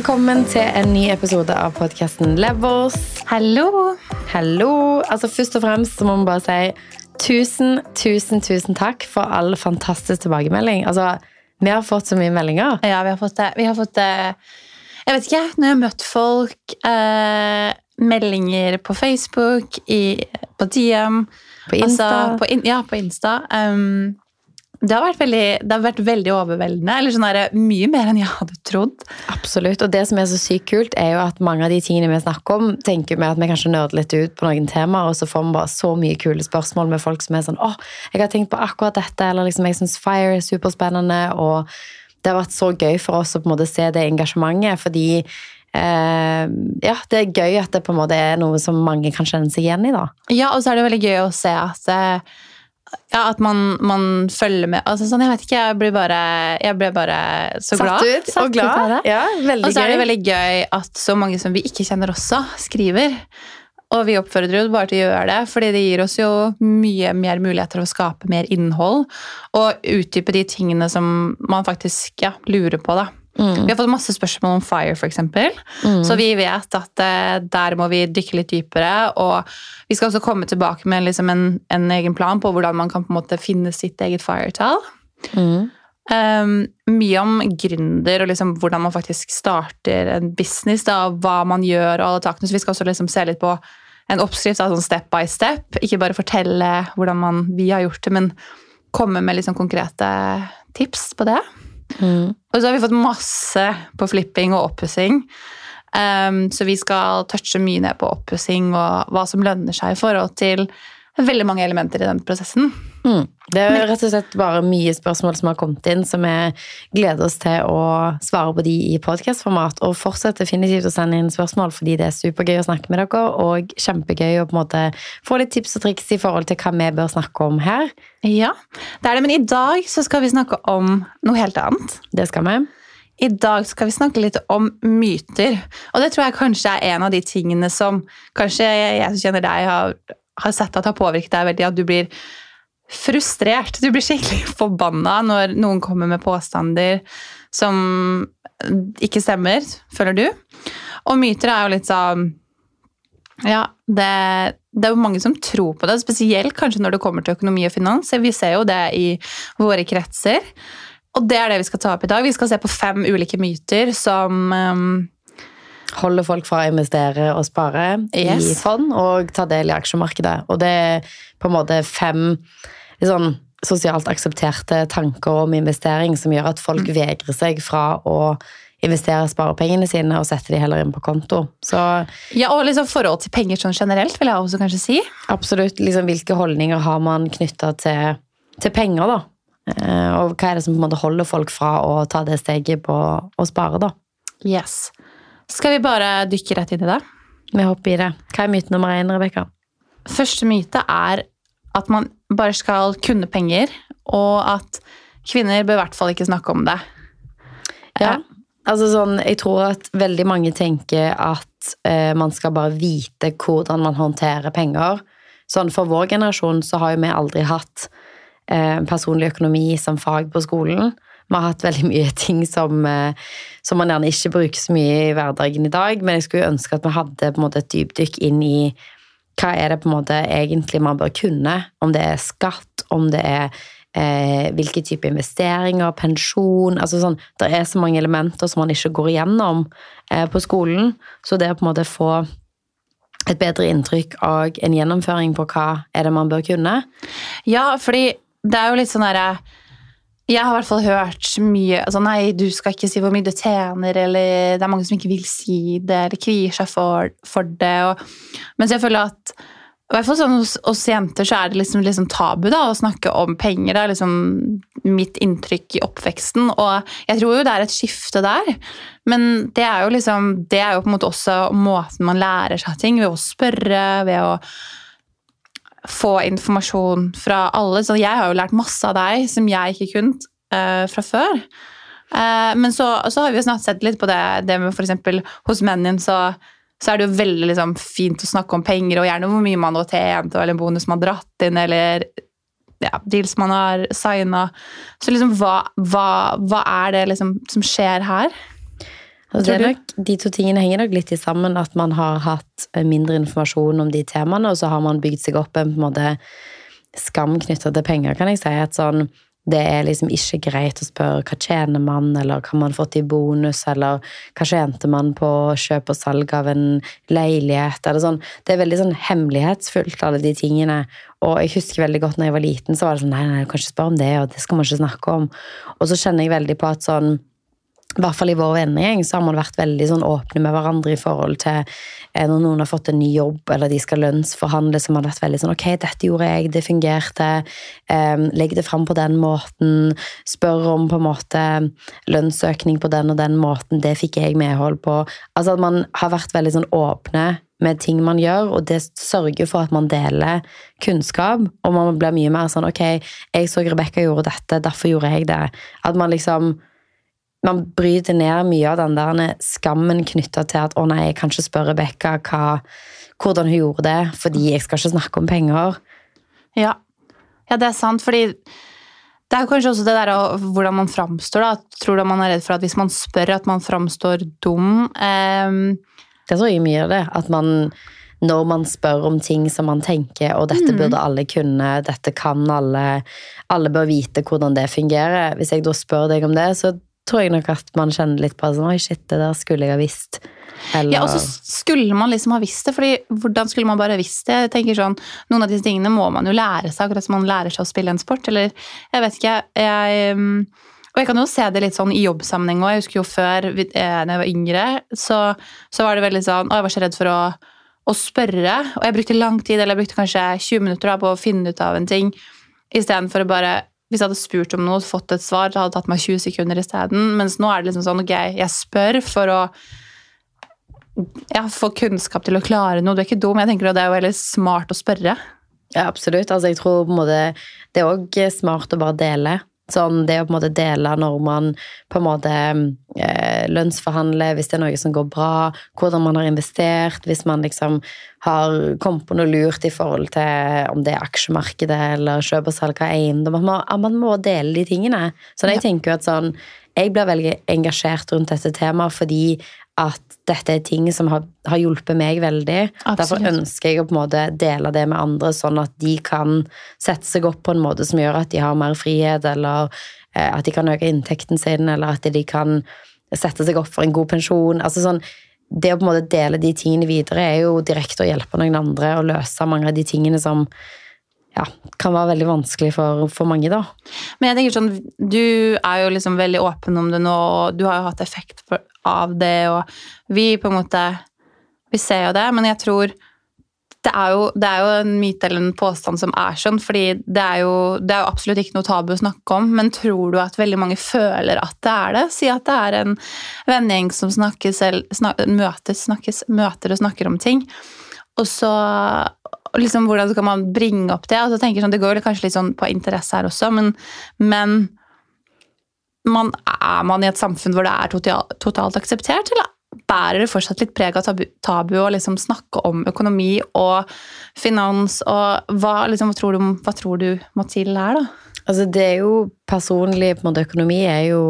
Velkommen til en ny episode av podkasten Levels. Hallo! Hallo. Altså Først og fremst så må vi bare si tusen, tusen, tusen takk for all fantastisk tilbakemelding. Altså, Vi har fått så mye meldinger. Ja, vi har fått det. Vi har fått det Jeg vet ikke, når jeg har møtt folk eh, Meldinger på Facebook, i, på DM På Insta. Altså, på in, ja, på Insta. Um, det, har veldig, det har vært veldig overveldende. Eller sånn der, mye mer enn jeg hadde trodd. Absolutt. Og det som er så sykt kult, er jo at mange av de tingene vi snakker om, tenker vi at vi kanskje nerder litt ut på noen temaer, og så får vi bare så mye kule spørsmål med folk som er sånn åh, jeg har tenkt på akkurat dette, eller liksom jeg syns Fire er superspennende, og det har vært så gøy for oss å på en måte se det engasjementet, fordi eh, ja, det er gøy at det på en måte er noe som mange kan kjenne seg igjen i, da. Ja, og så er det veldig gøy å se at eh, ja, at man, man følger med. Altså, sånn, jeg vet ikke, jeg blir bare, jeg ble bare så glad. Satt ut og glad. det. Ja, Og så er det veldig gøy at så mange som vi ikke kjenner også, skriver. Og vi oppfordrer jo bare til å gjøre det, fordi det gir oss jo mye mer muligheter til å skape mer innhold. Og utdype de tingene som man faktisk ja, lurer på, da. Mm. Vi har fått masse spørsmål om Fire, f.eks. Så vi vet at eh, der må vi dykke litt dypere. Og vi skal også komme tilbake med liksom en, en egen plan på hvordan man kan på en måte finne sitt eget Fire-tall. Mm. Um, mye om gründer og liksom hvordan man faktisk starter en business. Da, hva man gjør og alle takene. Så vi skal også liksom se litt på en oppskrift da, sånn step by step. Ikke bare fortelle hvordan man, vi har gjort det, men komme med liksom konkrete tips på det. Mm. Og så har vi fått masse på flipping og oppussing. Um, så vi skal touche mye ned på oppussing og hva som lønner seg i forhold til veldig mange elementer i den prosessen. Mm. Det er rett og slett bare mye spørsmål som har kommet inn, så vi gleder oss til å svare på de i podkastformat. Og fortsett definitivt å sende inn spørsmål, fordi det er supergøy å snakke med dere, og kjempegøy å på en måte få litt tips og triks i forhold til hva vi bør snakke om her. Ja, det er det. Men i dag så skal vi snakke om noe helt annet. Det skal vi. I dag skal vi snakke litt om myter. Og det tror jeg kanskje er en av de tingene som kanskje jeg som kjenner deg, har, har sett at har påvirket deg veldig. At du blir frustrert. Du blir skikkelig forbanna når noen kommer med påstander som ikke stemmer, føler du. Og myter er jo litt sånn Ja, det, det er jo mange som tror på det, spesielt kanskje når det kommer til økonomi og finans. Vi ser jo det i våre kretser. Og det er det vi skal ta opp i dag. Vi skal se på fem ulike myter som um, Holder folk fra å investere og spare i fond og ta del i aksjemarkedet. Og det er på en måte fem sånn sosialt aksepterte tanker om investering som gjør at folk vegrer seg fra å investere sparepengene sine og sette de heller inn på konto. Så Ja, og liksom forhold til penger sånn generelt, vil jeg også kanskje si. absolutt, liksom, hvilke holdninger har man knytta til, til penger, da? Eh, Og hva er det som på en måte holder folk fra å ta det steget på å spare, da? Yes. Skal vi bare dykke rett inn i det? Vi hopper i det. Hva er myte nummer én, Rebekka? Første myte er at man bare skal kunne penger, og at kvinner bør i hvert fall ikke snakke om det. Ja. Altså sånn, jeg tror at veldig mange tenker at eh, man skal bare vite hvordan man håndterer penger. Sånn For vår generasjon så har jo vi aldri hatt eh, personlig økonomi som fag på skolen. Vi har hatt veldig mye ting som, eh, som man gjerne ikke bruker så mye i hverdagen i dag, men jeg skulle ønske at vi hadde på en måte et dypdykk inn i hva er det på en måte egentlig man bør kunne. Om det er skatt, om det er eh, hvilke type investeringer, pensjon altså sånn, Det er så mange elementer som man ikke går igjennom eh, på skolen. Så det å på en måte få et bedre inntrykk og en gjennomføring på hva er det man bør kunne. Ja, fordi det er jo litt sånn derre Jeg har i hvert fall hørt mye altså Nei, du skal ikke si hvor mye du tjener, eller det er mange som ikke vil si det, eller kvier seg for, for det. Og, mens jeg føler at i hvert fall sånn hos hos jenter så er det liksom, liksom tabu da, å snakke om penger. Det er liksom mitt inntrykk i oppveksten. Og jeg tror jo det er et skifte der. Men det er jo liksom, det er jo på en måte også måten man lærer seg ting, ved å spørre, ved å få informasjon fra alle. Så jeg har jo lært masse av deg som jeg ikke kunne uh, fra før. Uh, men så, så har vi jo snart sett litt på det, det med eksempel hos mennene så, så er det jo veldig liksom, fint å snakke om penger, og gjerne hvor mye man har tjent, eller en bonus man har dratt inn, eller ja, deals man har signa. Så liksom, hva, hva, hva er det liksom, som skjer her? Altså, det er nok, de to tingene henger nok litt i sammen. At man har hatt eh, mindre informasjon om de temaene, og så har man bygd seg opp en på en måte skam knytta til penger, kan jeg si. At sånn, det er liksom ikke greit å spørre hva tjener man, eller hva man fått i bonus, eller hva tjente man på kjøp og salg av en leilighet, eller sånn. Det er veldig sånn hemmelighetsfullt, alle de tingene. Og jeg husker veldig godt når jeg var liten, så var det sånn nei, nei, du kan ikke spørre om det, og det skal man ikke snakke om. Og så kjenner jeg veldig på at sånn i hvert fall i vår vennegjeng så har man vært veldig sånn åpne med hverandre i forhold til eh, når noen har fått en ny jobb eller de skal lønnsforhandle, så har man vært veldig sånn ok, dette gjorde jeg, det fungerte. Um, legg det fram på den måten. Spør om på en måte lønnsøkning på den og den måten. Det fikk jeg medhold på. Altså at man har vært veldig sånn åpne med ting man gjør, og det sørger for at man deler kunnskap. Og man blir mye mer sånn ok, jeg så Rebekka gjorde dette, derfor gjorde jeg det. At man liksom man bryter ned mye av den der skammen knytta til at 'å nei, jeg kan ikke spørre Rebekka hvordan hun gjorde det', fordi jeg skal ikke snakke om penger. Ja, ja det er sant, fordi det er kanskje også det der hvordan man framstår. da. Tror du man er redd for at hvis man spør, at man framstår dum? Um... Det tror jeg mye av det. At man når man spør om ting som man tenker og dette mm. burde alle kunne, dette kan alle, alle bør vite hvordan det fungerer. Hvis jeg da spør deg om det, så tror jeg nok at man kjenner litt på sånn Oi, shit, det der skulle jeg ha visst. Eller... Ja, og så skulle man liksom ha visst det, fordi hvordan skulle man bare visst det? Jeg tenker sånn, Noen av disse tingene må man jo lære seg, akkurat som man lærer seg å spille en sport. Eller jeg vet ikke, jeg og jeg kan jo se det litt sånn i jobbsammenheng òg. Jeg husker jo før, eh, da jeg var yngre, så, så, var det veldig sånn Å, jeg var så redd for å, å, spørre. Og jeg brukte lang tid, eller jeg brukte kanskje 20 minutter da, på å finne ut av en ting, istedenfor å bare hvis jeg hadde spurt om noe fått et svar, det hadde tatt meg 20 sekunder isteden. Mens nå er det liksom sånn ok, jeg spør for å ja, få kunnskap til å klare noe. Du er ikke dum. Jeg tenker Det er jo veldig smart å spørre. Ja, absolutt. Altså, jeg tror på en måte det er òg smart å bare dele. Sånn, det å på en måte dele når man på en måte eh, lønnsforhandler, hvis det er noe som går bra, hvordan man har investert, hvis man liksom har kommet på noe lurt i forhold til om det er aksjemarkedet eller kjøp og salg av eiendom. Man må, man må dele de tingene. Så jeg tenker jo at sånn Jeg blir veldig engasjert rundt dette temaet fordi at dette er ting som har, har hjulpet meg veldig. Absolutt. Derfor ønsker jeg å på en måte dele det med andre, sånn at de kan sette seg opp på en måte som gjør at de har mer frihet, eller eh, at de kan øke inntekten sin, eller at de kan sette seg opp for en god pensjon. altså sånn det å på en måte dele de tingene videre er jo direkte å hjelpe noen andre å løse mange av de tingene som ja, kan være veldig vanskelig for, for, mange, da. Men jeg tenker sånn, du er jo liksom veldig åpen om det nå, og du har jo hatt effekt for, av det, og vi på en måte Vi ser jo det, men jeg tror det er, jo, det er jo en myte eller en påstand som er sånn, fordi det er, jo, det er jo absolutt ikke noe tabu å snakke om, men tror du at veldig mange føler at det er det? Si at det er en vennegjeng som snakkes, snak, møtes, snakkes, møter og snakker om ting, og så liksom, Hvordan skal man bringe opp det? Altså, tenker sånn, det går kanskje litt sånn på interesse her også, men, men man, er man i et samfunn hvor det er totalt, totalt akseptert, eller bærer det fortsatt litt preg av tabu, tabu å liksom snakke om økonomi og finans? og Hva, liksom, hva, tror, du, hva tror, du, må til her, da? Altså, det er jo personlig på en måte, Økonomi er jo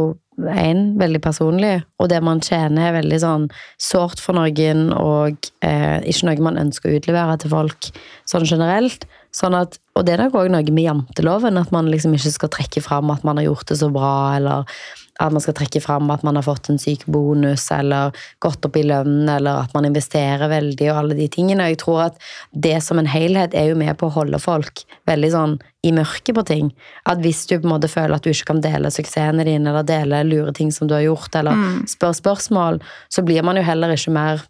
én, veldig personlig, og det man tjener, er veldig sånn sårt for noen, og eh, ikke noe man ønsker å utlevere til folk sånn generelt. Sånn at, og det er nok òg noe med janteloven, at man liksom ikke skal trekke fram at man har gjort det så bra, eller at man skal trekke fram at man har fått en syk bonus, eller gått opp i lønn, eller at man investerer veldig, og alle de tingene. Jeg tror at det som en helhet er jo med på å holde folk veldig sånn i mørket på ting. At hvis du på en måte føler at du ikke kan dele suksessene dine, eller dele lure ting som du har gjort, eller mm. spør spørsmål, så blir man jo heller ikke mer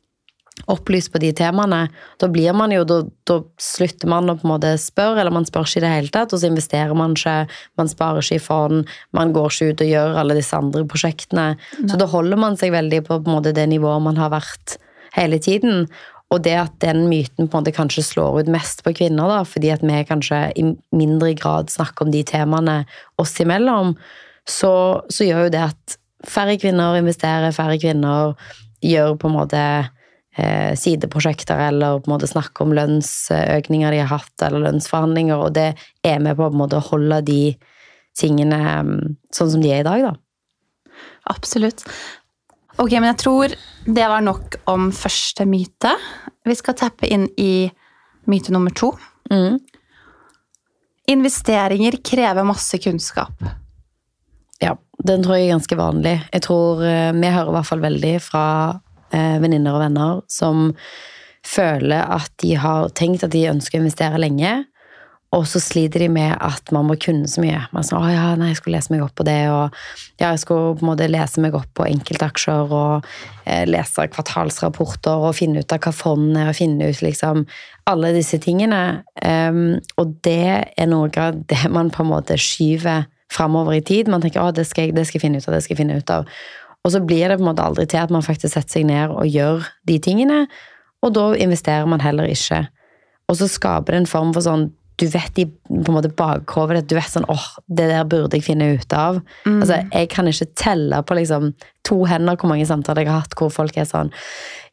opplyst på de temaene. Da blir man jo, da, da, slutter man å på en måte spørre, eller man spør ikke i det hele tatt, og så investerer man ikke, man sparer ikke i fond, man går ikke ut og gjør alle disse andre prosjektene. Nei. Så da holder man seg veldig på, på måte, det nivået man har vært hele tiden. Og det at den myten på en måte kanskje slår ut mest på kvinner, da, fordi at vi kanskje i mindre grad snakker om de temaene oss imellom, så, så gjør jo det at færre kvinner investerer, færre kvinner gjør på en måte eh, sideprosjekter eller på en måte snakke om lønnsøkninger de har hatt, eller lønnsforhandlinger, og det er med på, på en måte å holde de tingene mm, sånn som de er i dag, da. Absolutt. Ok, men jeg tror det var nok om første myte. Vi skal tappe inn i myte nummer to. Mm. Investeringer krever masse kunnskap. Ja, den tror jeg er ganske vanlig. Jeg tror eh, Vi hører i hvert fall veldig fra venninner og venner som føler at de har tenkt at de ønsker å investere lenge, og så sliter de med at man må kunne så mye. Man sier, å ja, nei, jeg skulle lese meg opp på det, og ja, jeg skulle på en måte lese meg opp på enkeltaksjer og eh, lese kvartalsrapporter og finne ut av hva fondet er, og finne ut liksom alle disse tingene. Um, og det er noe av det man på en måte skyver framover i tid. Man tenker å, det skal, jeg, det skal jeg finne ut av, det skal jeg finne ut av. Og så blir det på en måte aldri til at man faktisk setter seg ned og gjør de tingene, og da investerer man heller ikke. Og så skaper det en form for sånn du vet i på en måte bakhovet ditt, du vet sånn åh, det der burde jeg finne ut av. Mm. Altså, Jeg kan ikke telle på liksom to hender hvor mange samtaler jeg har hatt hvor folk er sånn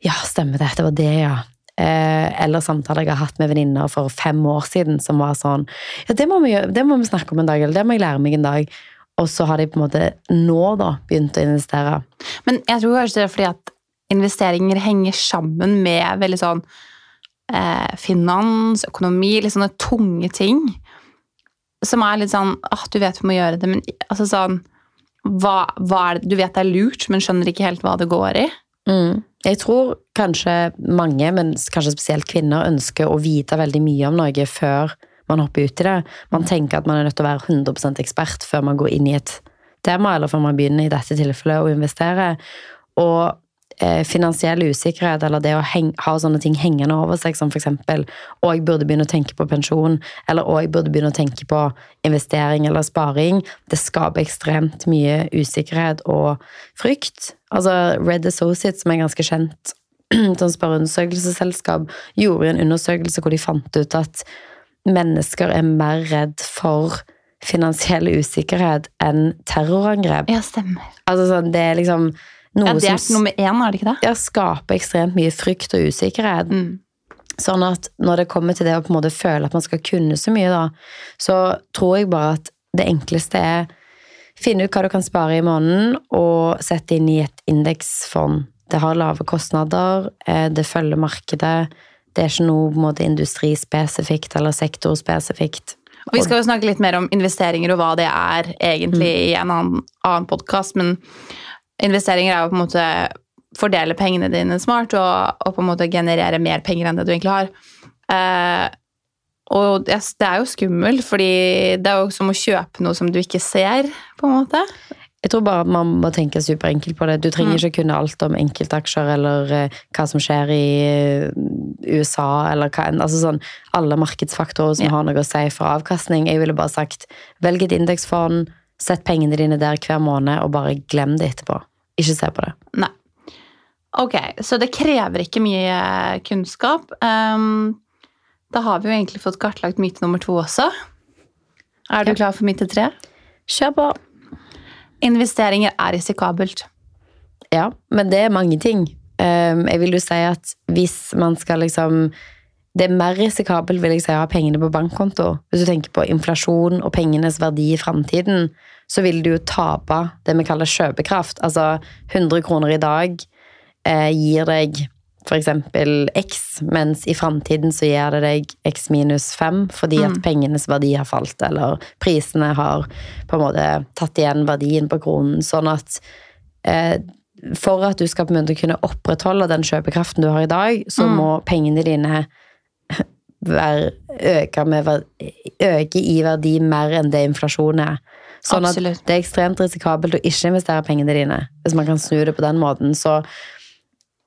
Ja, stemmer det, det var det, ja. Eh, eller samtaler jeg har hatt med venninner for fem år siden som var sånn Ja, det må, vi, det må vi snakke om en dag, eller det må jeg lære meg en dag. Og så har de på en måte nå da begynt å investere. Men jeg tror kanskje det er fordi at investeringer henger sammen med veldig sånn eh, finans, økonomi, litt sånne tunge ting. Som er litt sånn ah, du vet vi må gjøre det, men altså sånn hva, hva er det, Du vet det er lurt, men skjønner ikke helt hva det går i. Mm. Jeg tror kanskje mange, men kanskje spesielt kvinner, ønsker å vite veldig mye om noe før man hopper ut i det. Man tenker at man er nødt til å være 100% ekspert før man går inn i et tema, eller før man begynner i dette tilfellet å investere. Og eh, finansiell usikkerhet, eller det å heng, ha sånne ting hengende over seg, som eksempel å, jeg burde begynne å tenke på pensjon, eller og jeg burde begynne å tenke på investering eller sparing, det skaper ekstremt mye usikkerhet og frykt. Altså Red Associates, som er ganske kjent sånn spørreundersøkelsesselskap, gjorde en undersøkelse hvor de fant ut at mennesker er mer redd for finansiell usikkerhet enn terrorangrep. Ja, stemmer. Altså sånn, det er liksom noe Ja, det er som nummer én, er det ikke det? ja, skaper ekstremt mye frykt og usikkerhet. Mm. Sånn at når det kommer til det å på en måte føle at man skal kunne så mye, da, så tror jeg bare at det enkleste er finne ut hva du kan spare i måneden, og sette inn i et indeksfond. Det har lave kostnader, eh, det følger markedet. Det er ikke noe på en måte industrispesifikt eller sektorspesifikt. Og vi skal jo snakke litt mer om investeringer og hva det er egentlig i en annen, annen podkast, men investeringer er jo på en måte fordele pengene dine smart og, og på en måte generere mer penger enn det du egentlig har. Eh, og det, det er jo skummelt, fordi det er jo som å kjøpe noe som du ikke ser, på en måte. Jeg tror bare man må tenke superenkelt på det. Du trenger ikke kunne alt om enkeltaksjer eller eh, hva som skjer i eh, USA eller hva enn. Altså sånn alle markedsfaktorer som Ja. har noe å si for avkastning. Jeg ville bare sagt velg et indeksfond, sett pengene dine der hver måned, og bare glem det etterpå. Ikke se på det. Nei. Ok, så det krever ikke mye kunnskap. Um, da har vi jo egentlig fått kartlagt myte nummer to også. Er du Ja. klar for myte tre? Kjør på. Investeringer er risikabelt. Ja, men det er mange ting. Um, jeg vil jo si at hvis man skal liksom Det er mer risikabelt vil jeg si, å ha pengene på bankkonto. Hvis du tenker på inflasjon og pengenes verdi i framtiden, så vil du jo tape det vi kaller kjøpekraft. Altså 100 kroner i dag eh, gir deg f.eks. X, mens i framtiden så gir det deg X minus 5 fordi at Mm. pengenes verdi har falt, eller prisene har på en måte tatt igjen verdien på kronen. Sånn at eh, for at du skal på en måte kunne opprettholde den kjøpekraften du har i dag, så Mm. må pengene dine være, øke, med, øke i verdi mer enn det inflasjonen er. Sånn Absolutt. at det er ekstremt risikabelt å ikke investere pengene dine, hvis man kan snu det på den måten. Så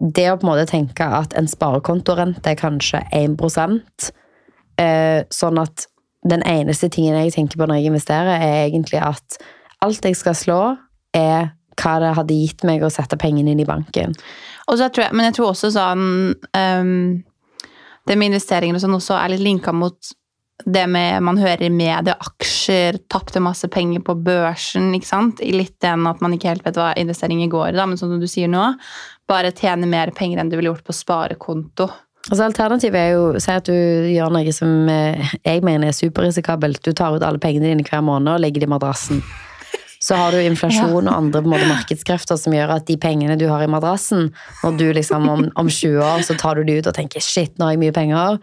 det å på en måte tenke at en sparekontorente er kanskje 1% eh, sånn at den eneste tingen jeg tenker på når jeg investerer, er egentlig at alt jeg skal slå, er hva det hadde gitt meg å sette pengene inn i banken. Jeg, men jeg tror også sånn um, Det med investeringer og sånn også er litt linka mot det med man hører i media, aksjer, tapte masse penger på børsen, ikke sant? I litt den at man ikke helt vet hva investeringer går i, men sånn som du sier nå, bare tjene mer penger enn du ville gjort på sparekonto. Altså Alternativet er jo si at du gjør noe som eh, jeg mener er superrisikabelt. Du tar ut alle pengene dine hver måned og legger dem i madrassen. så har du inflasjon og andre måte, markedskrefter som gjør at de pengene du har i madrassen, når du liksom om, om 20 år så tar du de ut og tenker shit, nå har jeg mye penger,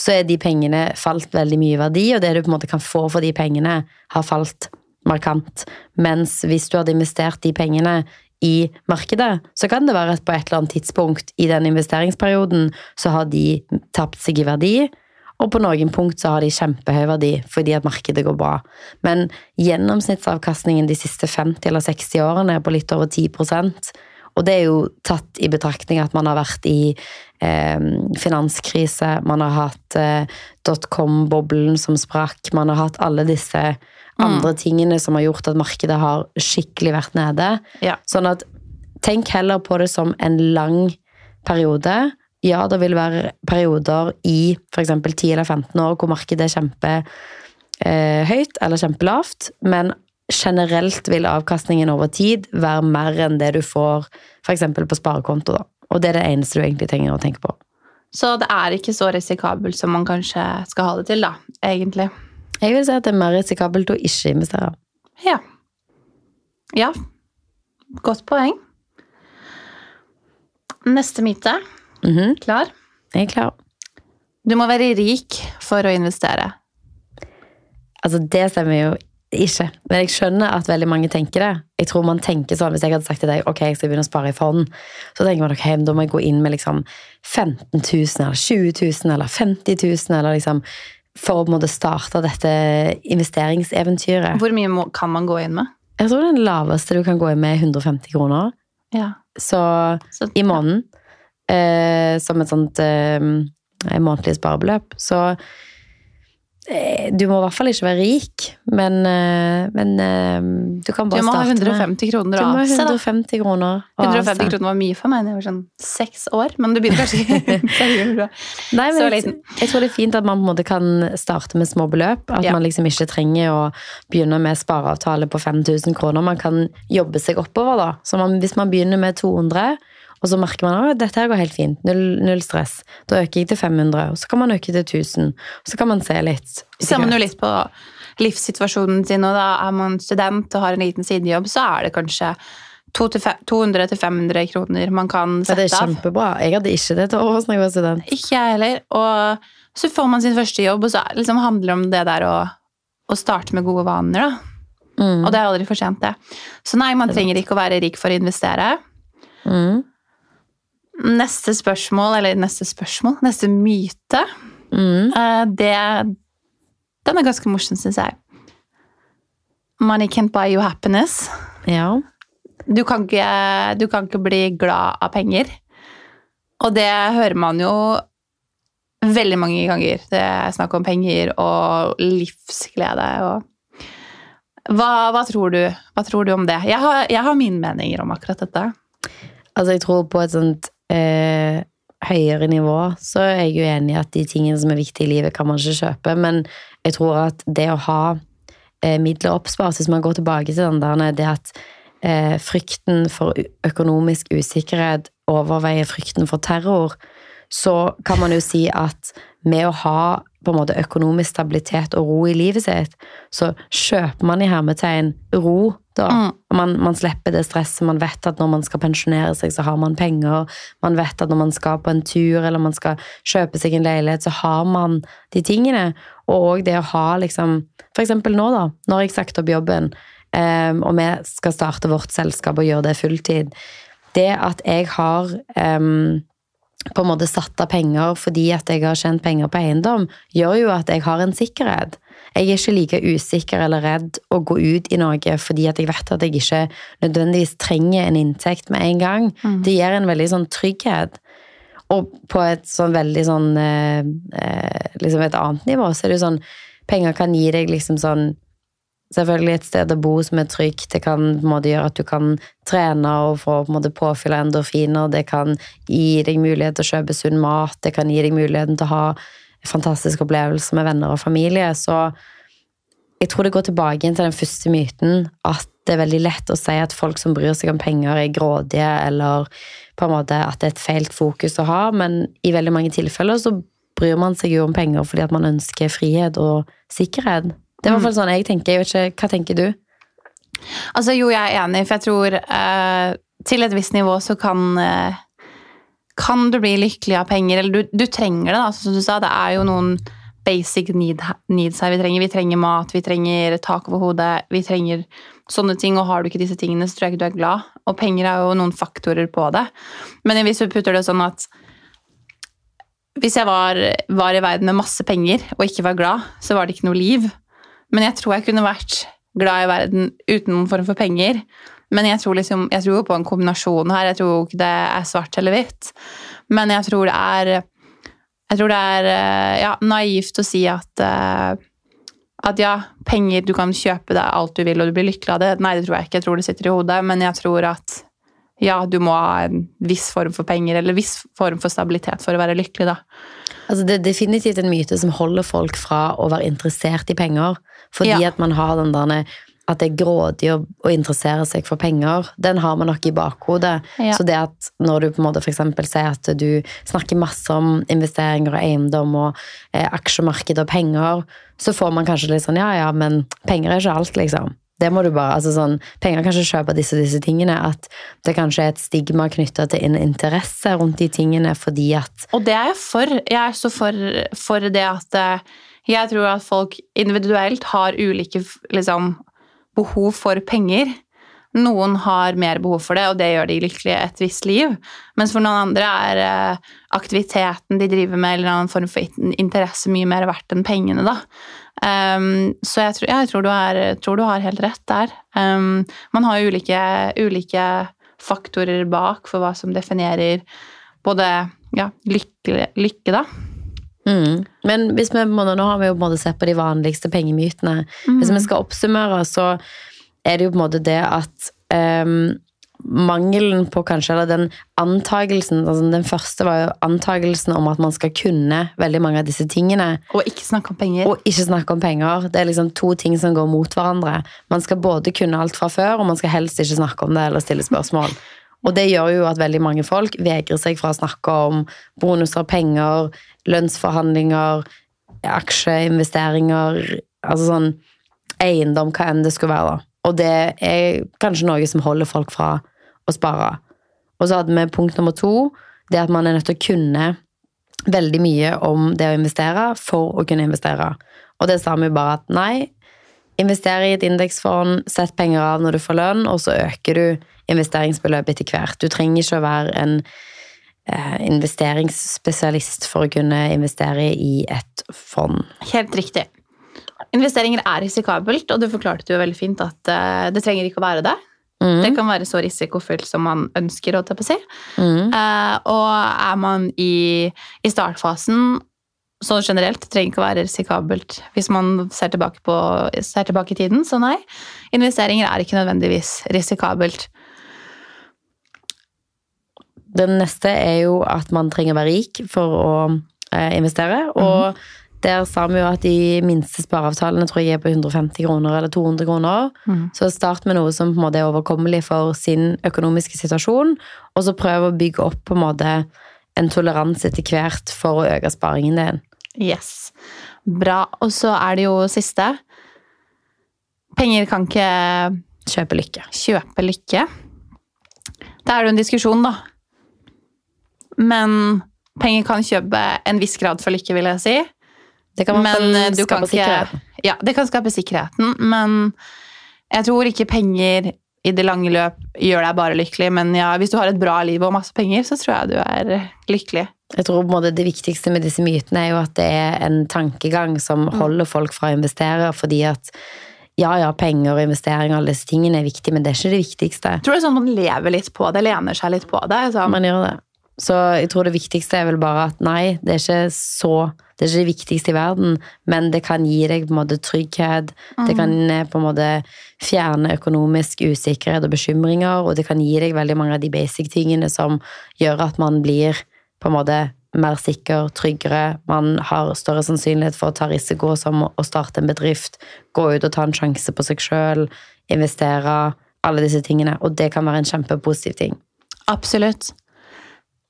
så er de pengene falt veldig mye i verdi, og det du på en måte kan få for de pengene, har falt markant. Mens hvis du hadde investert de pengene i markedet, så kan det være at på et eller annet tidspunkt i den investeringsperioden så har de tapt seg i verdi, og på noen punkt så har de kjempehøy verdi fordi at markedet går bra. Men gjennomsnittsavkastningen de siste 50 eller 60 årene er på litt over 10% og det er jo tatt i betraktning at man har vært i eh, finanskrise, man har hatt eh, dotcom-boblen som sprakk, man har hatt alle disse andre mm. tingene som har gjort at markedet har skikkelig vært nede. Ja. Sånn at tenk heller på det som en lang periode ja, det vil være perioder i f.eks. 10 eller 15 år hvor markedet er kjempehøyt eh, eller kjempelavt, men generelt vil avkastningen over tid være mer enn det du får f.eks. på sparekonto. Da. Og det er det eneste du egentlig trenger å tenke på. Så det er ikke så risikabelt som man kanskje skal ha det til, da, egentlig? Jeg vil si at det er mer risikabelt å ikke investere. Ja. Ja. Godt poeng. Neste myte. Mm -hmm. Klar? Jeg er klar. Du må være rik for å investere. Altså, det stemmer jo ikke. Men jeg skjønner at veldig mange tenker det. Jeg tror man tenker sånn, Hvis jeg hadde sagt til deg ok, jeg skal begynne å spare i fond, så tenker man ok, da må jeg gå inn med liksom 15 000 eller 20 000 eller 50 000 eller liksom for å starte dette investeringseventyret. Hvor mye må, kan man gå inn med? Jeg tror den laveste du kan gå inn med, er 150 kroner. Ja. Så, så i måneden eh, som et sånt eh, månedlig sparebeløp. Så du må i hvert fall ikke være rik, men, eh, men eh, du kan bare starte med Du må ha 150 kroner Du må ha 150 kroner. 150 kroner var mye for meg da jeg var sånn seks år, men du begynner kanskje Nei, men jeg, jeg, tror det er fint at man på en måte kan starte med små beløp. At ja. man liksom ikke trenger å begynne med spareavtale på 5000 kroner. Man kan jobbe seg oppover, da. Så man, hvis man begynner med 200 og så merker man at dette her går helt fint. Null, null, stress. Da øker jeg til 500, og så kan man øke til 1000. Og så kan man se litt. Ser man jo litt på livssituasjonen sin, og da er man student og har en liten sidejobb, så er det kanskje 200-500 kroner man kan sette av. Det er kjempebra. Jeg hadde ikke det til overs når jeg var student. Ikke jeg heller. Og så får man sin første jobb, og så liksom handler det om det der å, å starte med gode vaner, da. Mm. Og det er aldri for sent, det. Så nei, man trenger ikke å være rik for å investere. Mm. Neste spørsmål, eller neste spørsmål, neste myte, mm. Eh, det Den er ganske morsom, syns jeg. Money can't buy you happiness. Ja. Du kan, ikke, du kan ikke bli glad av penger. Og det hører man jo veldig mange ganger. Det er snakk om penger og livsglede og hva, hva, tror du? hva tror du om det? Jeg har, jeg har mine meninger om akkurat dette. Altså, jeg tror på et sånt eh, høyere nivå, så er jeg jo enig i at de tingene som er viktige i livet, kan man ikke kjøpe. Men jeg tror at det å ha eh, midler oppspart, hvis man går tilbake til den der, det at eh, frykten for økonomisk usikkerhet overveier frykten for terror, så kan man jo si at med å ha på en måte økonomisk stabilitet og ro i livet sitt, så kjøper man i hermetegn ro. da. Mm. Man, man, slipper det stresset. Man vet at når man skal pensjonere seg, så har man penger. Man vet at når man skal på en tur eller man skal kjøpe seg en leilighet, så har man de tingene. Og òg det å ha liksom For eksempel nå, da. Når jeg sagt opp jobben, um, og vi skal starte vårt selskap og gjøre det fulltid. Det at jeg har um, på en måte satt av penger fordi at jeg har tjent penger på eiendom, gjør jo at jeg har en sikkerhet. Jeg er ikke like usikker eller redd å gå ut i noe fordi at jeg vet at jeg ikke nødvendigvis trenger en inntekt med en gang. Mm. Det gir en veldig sånn trygghet. Og på et sånn veldig sånn eh, eh Liksom et annet nivå så er det jo sånn Penger kan gi deg liksom sånn selvfølgelig et sted å bo som er trygt. Det kan måte gjøre at du kan trene og få på en måte påfyll endorfiner. Det kan gi deg mulighet til å kjøpe sunn mat. Det kan gi deg muligheten til å ha fantastiske opplevelser med venner og familie. Så jeg tror det går tilbake til den første myten at det er veldig lett å si at folk som bryr seg om penger, er grådige, eller på en måte at det er et feilt fokus å ha. Men i veldig mange tilfeller så bryr man seg jo om penger fordi at man ønsker frihet og sikkerhet. Det er i hvert fall sånn jeg tenker. Jeg vet ikke, Hva tenker du? Altså, jo, jeg er enig, for jeg tror eh, til et visst nivå så kan eh, kan du bli lykkelig av penger, eller du, du trenger det. da, som du sa, Det er jo noen basic need, needs her vi trenger. Vi trenger mat, vi trenger tak over hodet, vi trenger sånne ting. Og har du ikke disse tingene, så tror jeg ikke du er glad. Og penger er jo noen faktorer på det. Men hvis du putter det sånn at hvis jeg var, var i verden med masse penger og ikke var glad, så var det ikke noe liv. Men jeg tror jeg kunne vært glad i verden uten noen form for penger. Men jeg tror, liksom, jeg tror på en kombinasjon her. Jeg tror ikke det er svart eller hvitt. Men jeg tror det er, tror det er eh, ja, naivt å si at, eh, at ja, penger Du kan kjøpe deg alt du vil, og du blir lykkelig av det. Nei, det tror jeg ikke. Jeg tror det sitter i hodet. Men jeg tror at ja, du må ha en viss form for penger eller viss form for stabilitet for å være lykkelig, da. Altså det er definitivt en myte som holder folk fra å være interessert i penger. Fordi ja. at man har den der at det er grådig å, å, interessere seg for penger, den har man nok i bakhodet. Ja. Så det at når du på en måte f.eks. sier at du snakker masse om investeringer og eiendom og eh, aksjemarked og penger, så får man kanskje litt sånn ja ja, men penger er ikke alt, liksom. Det må du bare, altså sånn, Penger kan ikke kjøpe disse disse tingene. At det kanskje er et stigma knytta til en interesse rundt de tingene fordi at Og det er jeg for. Jeg er så for, for det at eh, jeg tror at folk individuelt har ulike liksom, behov for penger. Noen har mer behov for det, og det gjør de lykkelige et visst liv. Mens for noen andre er eh, aktiviteten de driver med, eller en annen form for interesse mye mer verdt enn pengene. da. Um, så jeg, tror, jeg tror, du er, tror, du har helt rett der. Um, man har ulike, ulike, faktorer bak for hva som definerer både ja, lykke, lykke, da. Mm. Men hvis vi, nå har vi jo på en måte sett på de vanligste pengemytene. Mm. Hvis vi skal oppsummere, så er det jo på en måte det at um, mangelen på kanskje, eller den antagelsen altså Den første var jo antagelsen om at man skal kunne veldig mange av disse tingene. Og ikke snakke om penger. Og ikke snakke om penger. Det er liksom to ting som går mot hverandre. Man skal både kunne alt fra før, og man skal helst ikke snakke om det eller stille spørsmål. Og det gjør jo at veldig mange folk vegrer seg fra å snakke om bonuser, penger, lønnsforhandlinger, aksjeinvesteringer, altså sånn eiendom, hva enn det skulle være. da. Og det er kanskje noe som holder folk fra å spare. Og så hadde vi punkt nummer to, det at man er nødt til å kunne veldig mye om det å investere for å kunne investere. Og det sa vi bare at nei, invester i et indeksfond, sett penger av når du får lønn, og så øker du investeringsbeløpet etter hvert. Du trenger ikke å være en eh, investeringsspesialist for å kunne investere i et fond. Helt riktig. Investeringer er risikabelt, og du forklarte jo veldig fint at eh, det trenger ikke å være det. Mm. Det kan være så risikofylt som man ønsker, å ta på si. Mm. Eh, og er man i, i startfasen så generelt det trenger ikke å være risikabelt hvis man ser tilbake, på, ser tilbake i tiden. Så nei, investeringer er ikke nødvendigvis risikabelt. Den neste er jo at man trenger å være rik for å eh, investere. Og mm. Der sa vi jo at de minste spareavtalene tror jeg er på 150 kroner eller 200 kroner. Mm. Så start med noe som på en måte er overkommelig for sin økonomiske situasjon, og så prøv å bygge opp på en måte en toleranse etter hvert for å øke sparingen din. Yes. Bra. Og så er det jo siste. Penger kan ikke Kjøpe lykke. Kjøpe lykke. Det er jo en diskusjon, da. Men penger kan kjøpe en viss grad for lykke, vil jeg si. Det kan men eh, du skape sikkerheten. Ja, det kan skape sikkerheten, men jeg tror ikke penger i det lange løp gjør deg bare lykkelig. Men ja, hvis du har et bra liv og masse penger, så tror jeg du er lykkelig. Jeg tror Det viktigste med disse mytene er jo at det er en tankegang som mm. holder folk fra å investere. fordi at ja, ja, penger og investeringer alle disse tingene er viktig, men det er ikke det viktigste. Jeg tror det er sånn Man lever litt på det, lener seg litt på det. Så. Man gjør det. Så jeg tror det viktigste er vel bare at nei, det er ikke så Det er ikke det viktigste i verden, men det kan gi deg på en måte trygghet. Mm. Det kan eh, på en måte fjerne økonomisk usikkerhet og bekymringer, og det kan gi deg veldig mange av de basic tingene som gjør at man blir på en måte mer sikker, tryggere. Man har større sannsynlighet for å ta risiko som å starte en bedrift, gå ut og ta en sjanse på seg sjøl, investere, alle disse tingene. Og det kan være en kjempepositiv ting. Absolutt.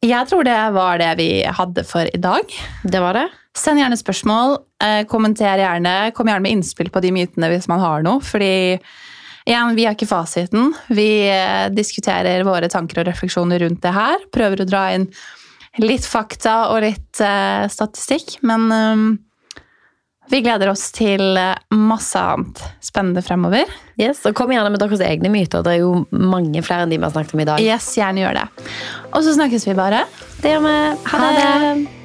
Jeg tror det var det vi hadde for i dag. Det var det. Send gjerne spørsmål. Eh, kommenter gjerne. Kom gjerne med innspill på de mytene hvis man har noe. Fordi Igjen, vi har ikke fasiten. Vi eh, diskuterer våre tanker og refleksjoner rundt det her. Prøver å dra inn litt fakta og litt uh, statistikk. Men eh, vi gleder oss til eh, masse annet spennende fremover. Yes, og Kom gjerne med deres egne myter. Det er jo mange flere enn de vi har snakket om i dag. Yes, gjerne gjør det. Og så snakkes vi bare. Det gjør vi. Ha det.